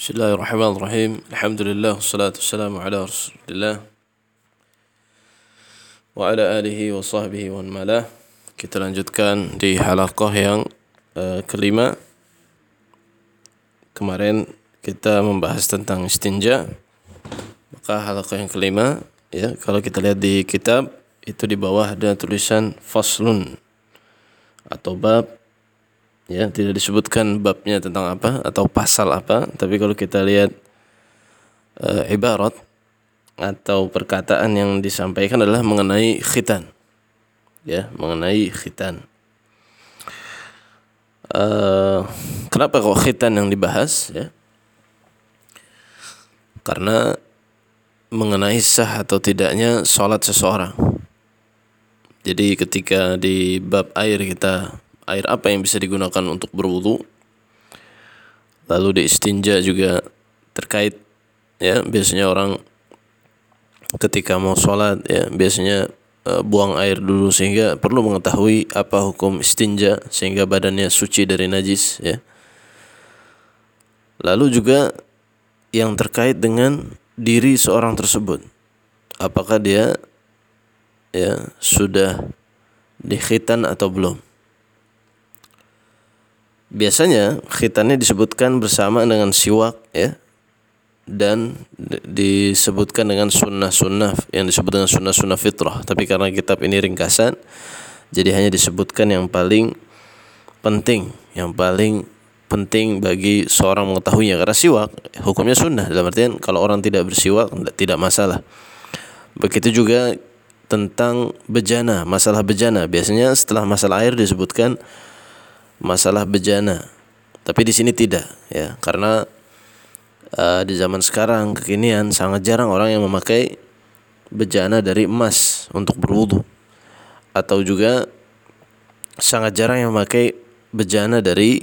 بسم الله الرحمن الرحيم الحمد لله والصلاة والسلام على رسول الله وعلى آله وصحبه ومن والاه kita lanjutkan di halaqah yang uh, kelima kemarin kita membahas tentang istinja maka halaqah yang kelima ya kalau kita lihat di kitab itu di bawah ada tulisan faslun atau bab ya tidak disebutkan babnya tentang apa atau pasal apa tapi kalau kita lihat e, ibarat atau perkataan yang disampaikan adalah mengenai khitan. Ya mengenai khitan. E, kenapa kok khitan yang dibahas ya? Karena mengenai sah atau tidaknya sholat seseorang. Jadi ketika di bab air kita air apa yang bisa digunakan untuk berwudu? Lalu di istinja juga terkait ya biasanya orang ketika mau sholat ya biasanya uh, buang air dulu sehingga perlu mengetahui apa hukum istinja sehingga badannya suci dari najis ya. Lalu juga yang terkait dengan diri seorang tersebut. Apakah dia ya sudah dikhitan atau belum biasanya khitannya disebutkan bersama dengan siwak ya. Dan disebutkan dengan sunnah-sunnah yang disebut dengan sunnah-sunnah fitrah. Tapi karena kitab ini ringkasan jadi hanya disebutkan yang paling penting yang paling penting bagi seorang mengetahuinya. Karena siwak hukumnya sunnah. Dalam artian kalau orang tidak bersiwak tidak masalah. Begitu juga tentang bejana masalah bejana. Biasanya setelah masalah air disebutkan masalah bejana. Tapi di sini tidak ya, karena uh, di zaman sekarang kekinian sangat jarang orang yang memakai bejana dari emas untuk berwudu atau juga sangat jarang yang memakai bejana dari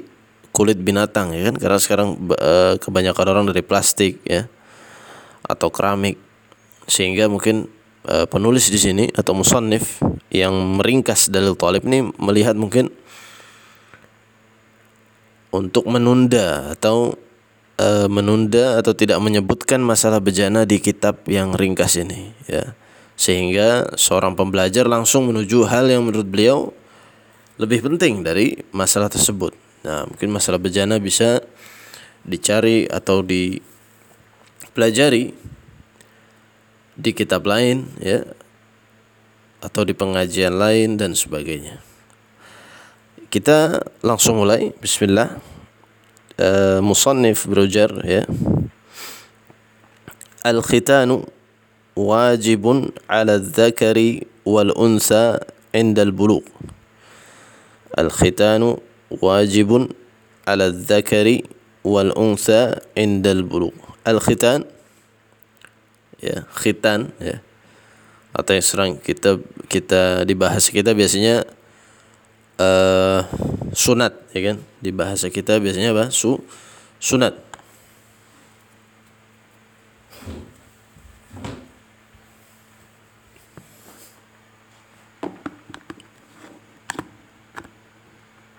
kulit binatang ya kan? Karena sekarang uh, kebanyakan orang dari plastik ya atau keramik. Sehingga mungkin uh, penulis di sini atau musannif yang meringkas dalil talib ini melihat mungkin untuk menunda atau e, menunda atau tidak menyebutkan masalah bejana di kitab yang ringkas ini ya sehingga seorang pembelajar langsung menuju hal yang menurut beliau lebih penting dari masalah tersebut. Nah, mungkin masalah bejana bisa dicari atau dipelajari di kitab lain ya atau di pengajian lain dan sebagainya. Kita langsung mulai. Bismillah. Uh, musannif ya. Al-khitanu wajibun 'ala dzakari wal unsa al-bulugh. Al-khitanu wajibun 'ala dzakari wal unsa 'inda al-bulugh. Al-khitan ya, khitan ya. Atau yang sering kita kita dibahas kita biasanya uh, sunat ya kan di bahasa kita biasanya apa su sunat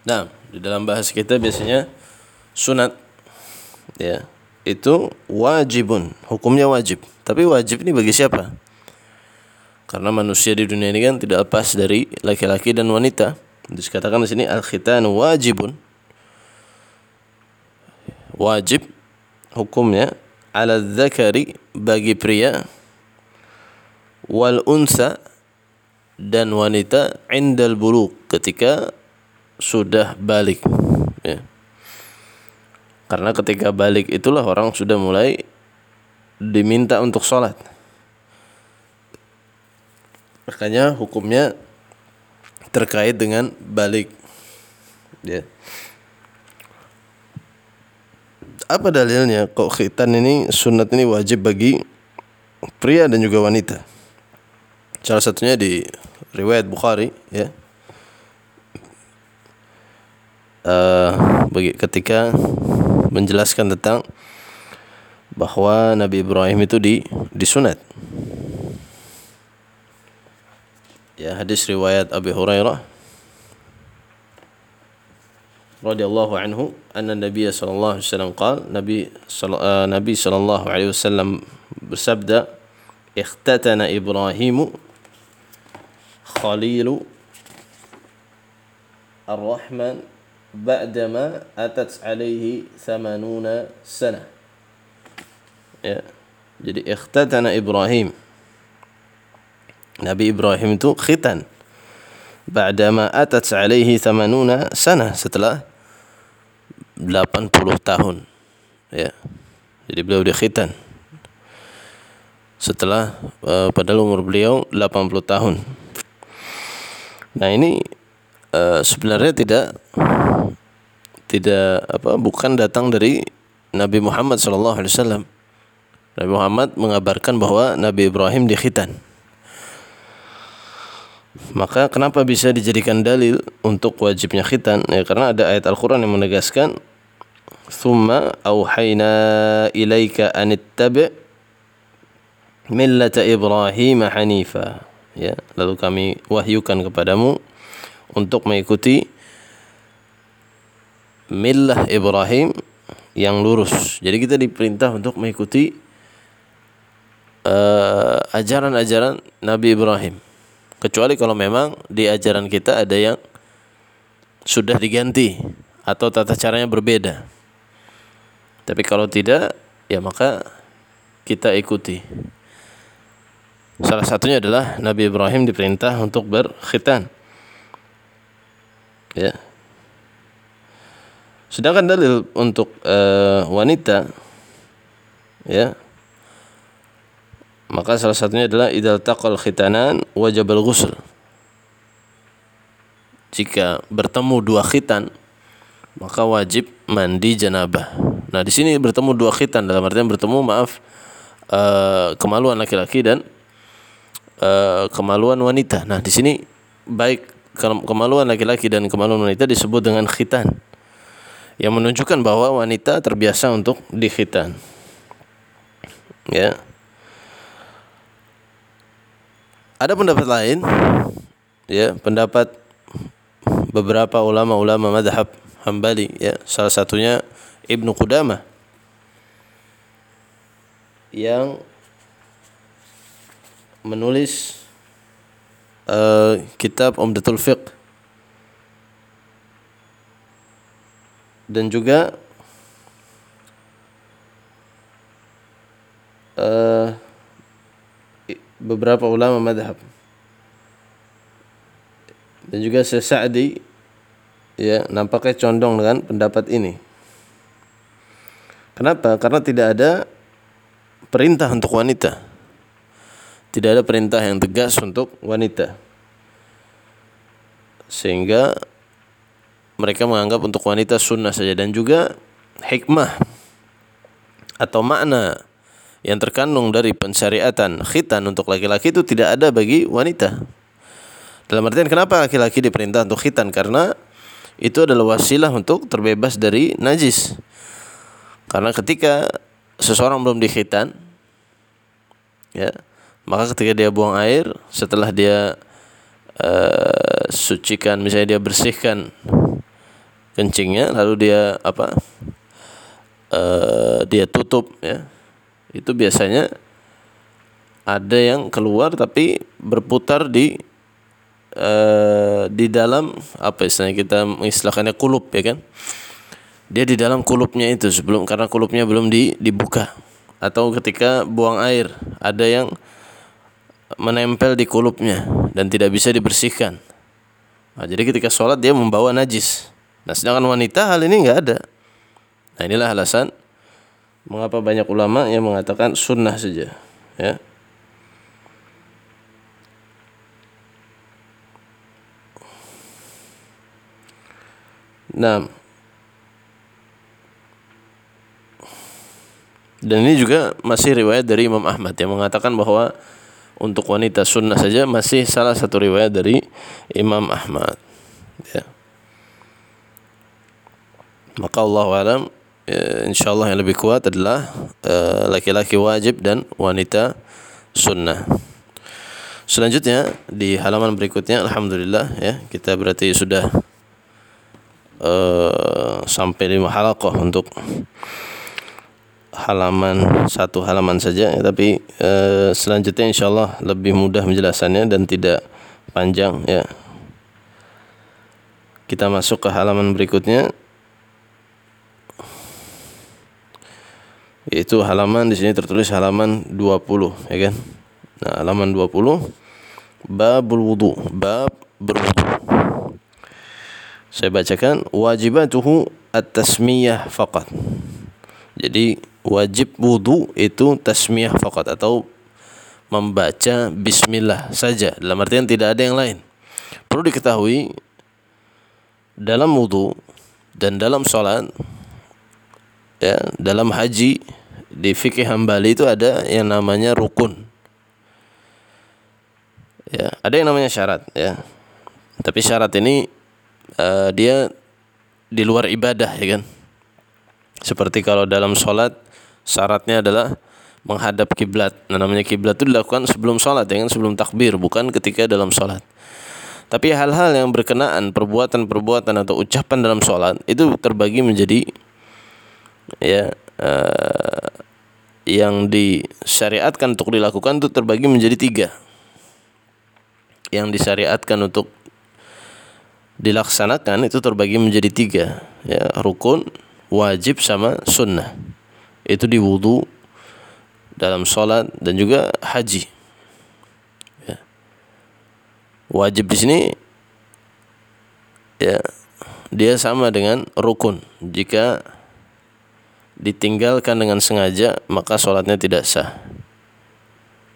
Nah, di dalam bahasa kita biasanya sunat ya, itu wajibun, hukumnya wajib. Tapi wajib ini bagi siapa? Karena manusia di dunia ini kan tidak lepas dari laki-laki dan wanita. Dikatakan di sini al-khitan wajibun. Wajib hukumnya ala dzakari bagi pria wal unsa dan wanita indal buluk ketika sudah balik ya. Karena ketika balik itulah orang sudah mulai diminta untuk sholat. Makanya hukumnya terkait dengan balik. Ya. Apa dalilnya kok khitan ini sunat ini wajib bagi pria dan juga wanita? Salah satunya di riwayat Bukhari ya. Uh, bagi ketika menjelaskan tentang bahwa Nabi Ibrahim itu di disunat ya hadis riwayat Abi Hurairah radhiyallahu anhu anna Nabi sallallahu alaihi wasallam qala Nabi uh, Nabi sallallahu alaihi wasallam bersabda ikhtatana Ibrahimu khalilu Ar-Rahman ba'dama atat alaihi 80 sana ya jadi ikhtatana Ibrahim Nabi Ibrahim itu khitan. Ba'dama atat alaihi 80 sana setelah 80 tahun. Ya. Jadi beliau dikhitan setelah uh, padahal umur beliau 80 tahun. Nah ini uh, sebenarnya tidak tidak apa bukan datang dari Nabi Muhammad wasallam. Nabi Muhammad mengabarkan bahwa Nabi Ibrahim dikhitan maka kenapa bisa dijadikan dalil untuk wajibnya khitan? Ya karena ada ayat Al-Qur'an yang menegaskan thumma auhayna ilaika an ittabi' millata Ibrahim hanifa. Ya lalu kami wahyukan kepadamu untuk mengikuti millah Ibrahim yang lurus. Jadi kita diperintah untuk mengikuti uh, ajaran-ajaran Nabi Ibrahim kecuali kalau memang di ajaran kita ada yang sudah diganti atau tata caranya berbeda tapi kalau tidak, ya maka kita ikuti. Salah satunya adalah Nabi Ibrahim diperintah untuk berkhitan. Ya. Sedangkan dalil untuk uh, wanita ya maka salah satunya adalah idal taqal khitanan wajib al-ghusl. Jika bertemu dua khitan maka wajib mandi janabah. Nah, di sini bertemu dua khitan dalam artian bertemu maaf uh, kemaluan laki-laki dan uh, kemaluan wanita. Nah, di sini baik kemaluan laki-laki dan kemaluan wanita disebut dengan khitan. Yang menunjukkan bahwa wanita terbiasa untuk dikhitan. Ya. Ada pendapat lain? Ya, pendapat beberapa ulama-ulama madhab Hambali ya, salah satunya Ibnu Qudamah. Yang menulis uh, kitab Umdatul Fiqh. Dan juga uh, beberapa ulama madhab dan juga Sa'di ya nampaknya condong dengan pendapat ini Kenapa? Karena tidak ada perintah untuk wanita. Tidak ada perintah yang tegas untuk wanita. Sehingga mereka menganggap untuk wanita sunnah saja dan juga hikmah atau makna yang terkandung dari pensyariatan khitan untuk laki-laki itu tidak ada bagi wanita. Dalam artian kenapa laki-laki diperintah untuk khitan? Karena itu adalah wasilah untuk terbebas dari najis. Karena ketika seseorang belum dikhitan, ya, maka ketika dia buang air, setelah dia uh, sucikan, misalnya dia bersihkan kencingnya, lalu dia apa? Uh, dia tutup, ya, itu biasanya ada yang keluar tapi berputar di uh, di dalam apa istilahnya kita mengistilahkannya kulup ya kan dia di dalam kulupnya itu sebelum karena kulupnya belum di, dibuka atau ketika buang air ada yang menempel di kulupnya dan tidak bisa dibersihkan. Nah, jadi ketika sholat dia membawa najis. Nah sedangkan wanita hal ini nggak ada. Nah inilah alasan mengapa banyak ulama yang mengatakan sunnah saja. Ya. Nah, Dan ini juga masih riwayat dari Imam Ahmad yang mengatakan bahwa untuk wanita sunnah saja masih salah satu riwayat dari Imam Ahmad. Ya. Maka Allah alam ya, insyaallah yang lebih kuat adalah eh, laki-laki uh, wajib dan wanita sunnah. Selanjutnya di halaman berikutnya alhamdulillah ya kita berarti sudah uh, sampai lima halakoh untuk halaman satu halaman saja. Ya, tapi eh, selanjutnya insyaallah lebih mudah menjelasannya dan tidak panjang ya. Kita masuk ke halaman berikutnya yaitu halaman di sini tertulis halaman 20 ya kan? Nah halaman 20 babul wudu bab berwudu. Saya bacakan wajibatuhu at-tasmiyah faqat. Jadi wajib wudu itu tasmiyah faqat atau membaca bismillah saja. Dalam artian tidak ada yang lain. Perlu diketahui dalam wudu dan dalam salat ya dalam haji di fikih Hambali itu ada yang namanya rukun. Ya, ada yang namanya syarat ya. Tapi syarat ini uh, dia di luar ibadah ya kan. Seperti kalau dalam sholat syaratnya adalah menghadap kiblat. Nah, namanya kiblat itu dilakukan sebelum sholat ya kan, sebelum takbir, bukan ketika dalam sholat. Tapi hal-hal yang berkenaan perbuatan-perbuatan atau ucapan dalam sholat itu terbagi menjadi ya uh, yang disyariatkan untuk dilakukan itu terbagi menjadi tiga. Yang disyariatkan untuk dilaksanakan itu terbagi menjadi tiga ya rukun wajib sama sunnah. Itu di wudhu dalam sholat dan juga haji. Ya. wajib di sini ya dia sama dengan rukun. Jika ditinggalkan dengan sengaja maka sholatnya tidak sah.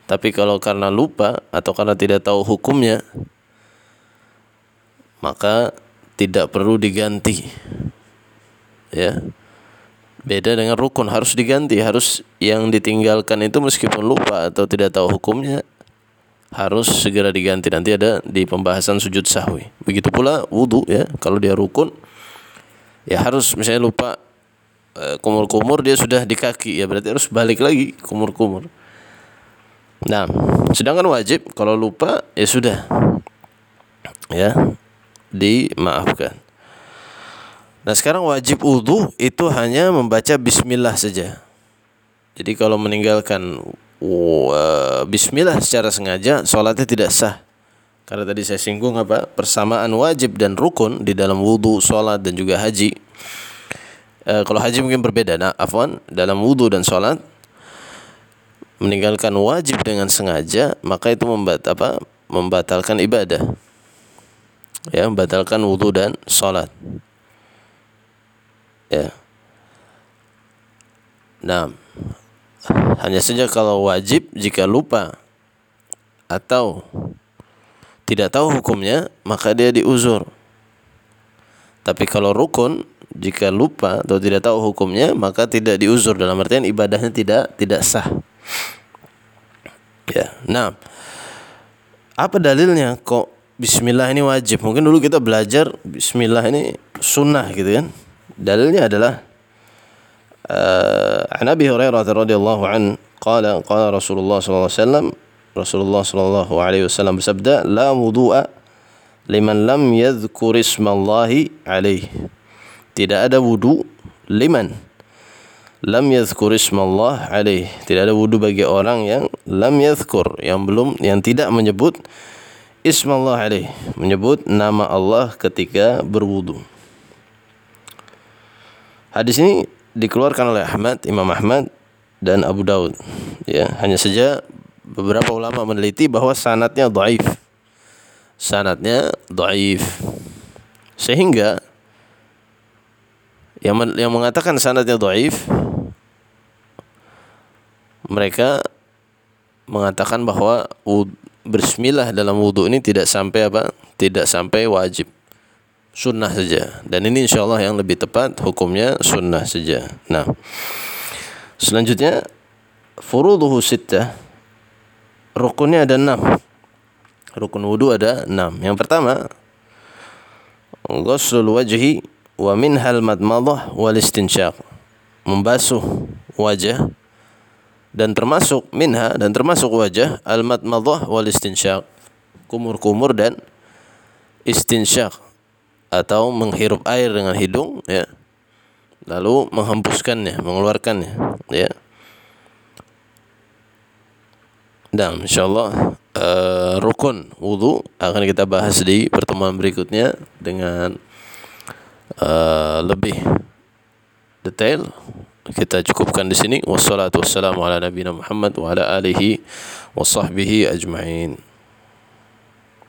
Tapi kalau karena lupa atau karena tidak tahu hukumnya maka tidak perlu diganti. Ya. Beda dengan rukun harus diganti, harus yang ditinggalkan itu meskipun lupa atau tidak tahu hukumnya harus segera diganti. Nanti ada di pembahasan sujud sahwi. Begitu pula wudhu ya, kalau dia rukun ya harus misalnya lupa kumur-kumur dia sudah di kaki ya berarti harus balik lagi kumur-kumur. Nah, sedangkan wajib kalau lupa ya sudah ya dimaafkan. Nah sekarang wajib wudhu itu hanya membaca Bismillah saja. Jadi kalau meninggalkan uh, Bismillah secara sengaja, sholatnya tidak sah. Karena tadi saya singgung apa persamaan wajib dan rukun di dalam wudhu, sholat dan juga haji e, kalau haji mungkin berbeda. Nah, afwan, dalam wudhu dan sholat meninggalkan wajib dengan sengaja, maka itu membat apa? Membatalkan ibadah. Ya, membatalkan wudhu dan sholat. Ya. Nah, hanya saja kalau wajib jika lupa atau tidak tahu hukumnya, maka dia diuzur. Tapi kalau rukun jika lupa atau tidak tahu hukumnya maka tidak diuzur dalam artian ibadahnya tidak tidak sah. Ya. Nah, apa dalilnya kok bismillah ini wajib? Mungkin dulu kita belajar bismillah ini sunnah gitu kan. Dalilnya adalah uh, An Abi Hurairah radhiyallahu an qala qala Rasulullah sallallahu alaihi wasallam Rasulullah sallallahu alaihi wasallam bersabda la wudu'a liman lam yadhkur ismallahi alaihi tidak ada wudu liman. Lam yadhkur ismallah alaih. Tidak ada wudu bagi orang yang lam yadhkur yang belum yang tidak menyebut ismallah alaih. Menyebut nama Allah ketika berwudu. Hadis ini dikeluarkan oleh Ahmad Imam Ahmad dan Abu Daud. Ya hanya saja beberapa ulama meneliti bahwa sanatnya dhaif. Sanatnya dhaif. Sehingga yang yang mengatakan sanadnya dhaif mereka mengatakan bahwa bersmilah dalam wudhu ini tidak sampai apa? Tidak sampai wajib. Sunnah saja. Dan ini insya Allah yang lebih tepat hukumnya sunnah saja. Nah, selanjutnya furuduhu sittah. Rukunnya ada enam. Rukun wudhu ada enam. Yang pertama, ghuslul wajhi wa minhal madmadah wal istinsyaq membasuh wajah dan termasuk minha dan termasuk wajah al madmadah wal istinsyaq kumur-kumur dan istinsyaq atau menghirup air dengan hidung ya. Lalu menghembuskannya, mengeluarkannya, ya. Dan insyaallah uh, rukun wudu akan kita bahas di pertemuan berikutnya dengan uh, lebih detail. Kita cukupkan di sini. Wassalatu wassalamu ala nabiyina Muhammad wa ala alihi wa sahbihi ajma'in.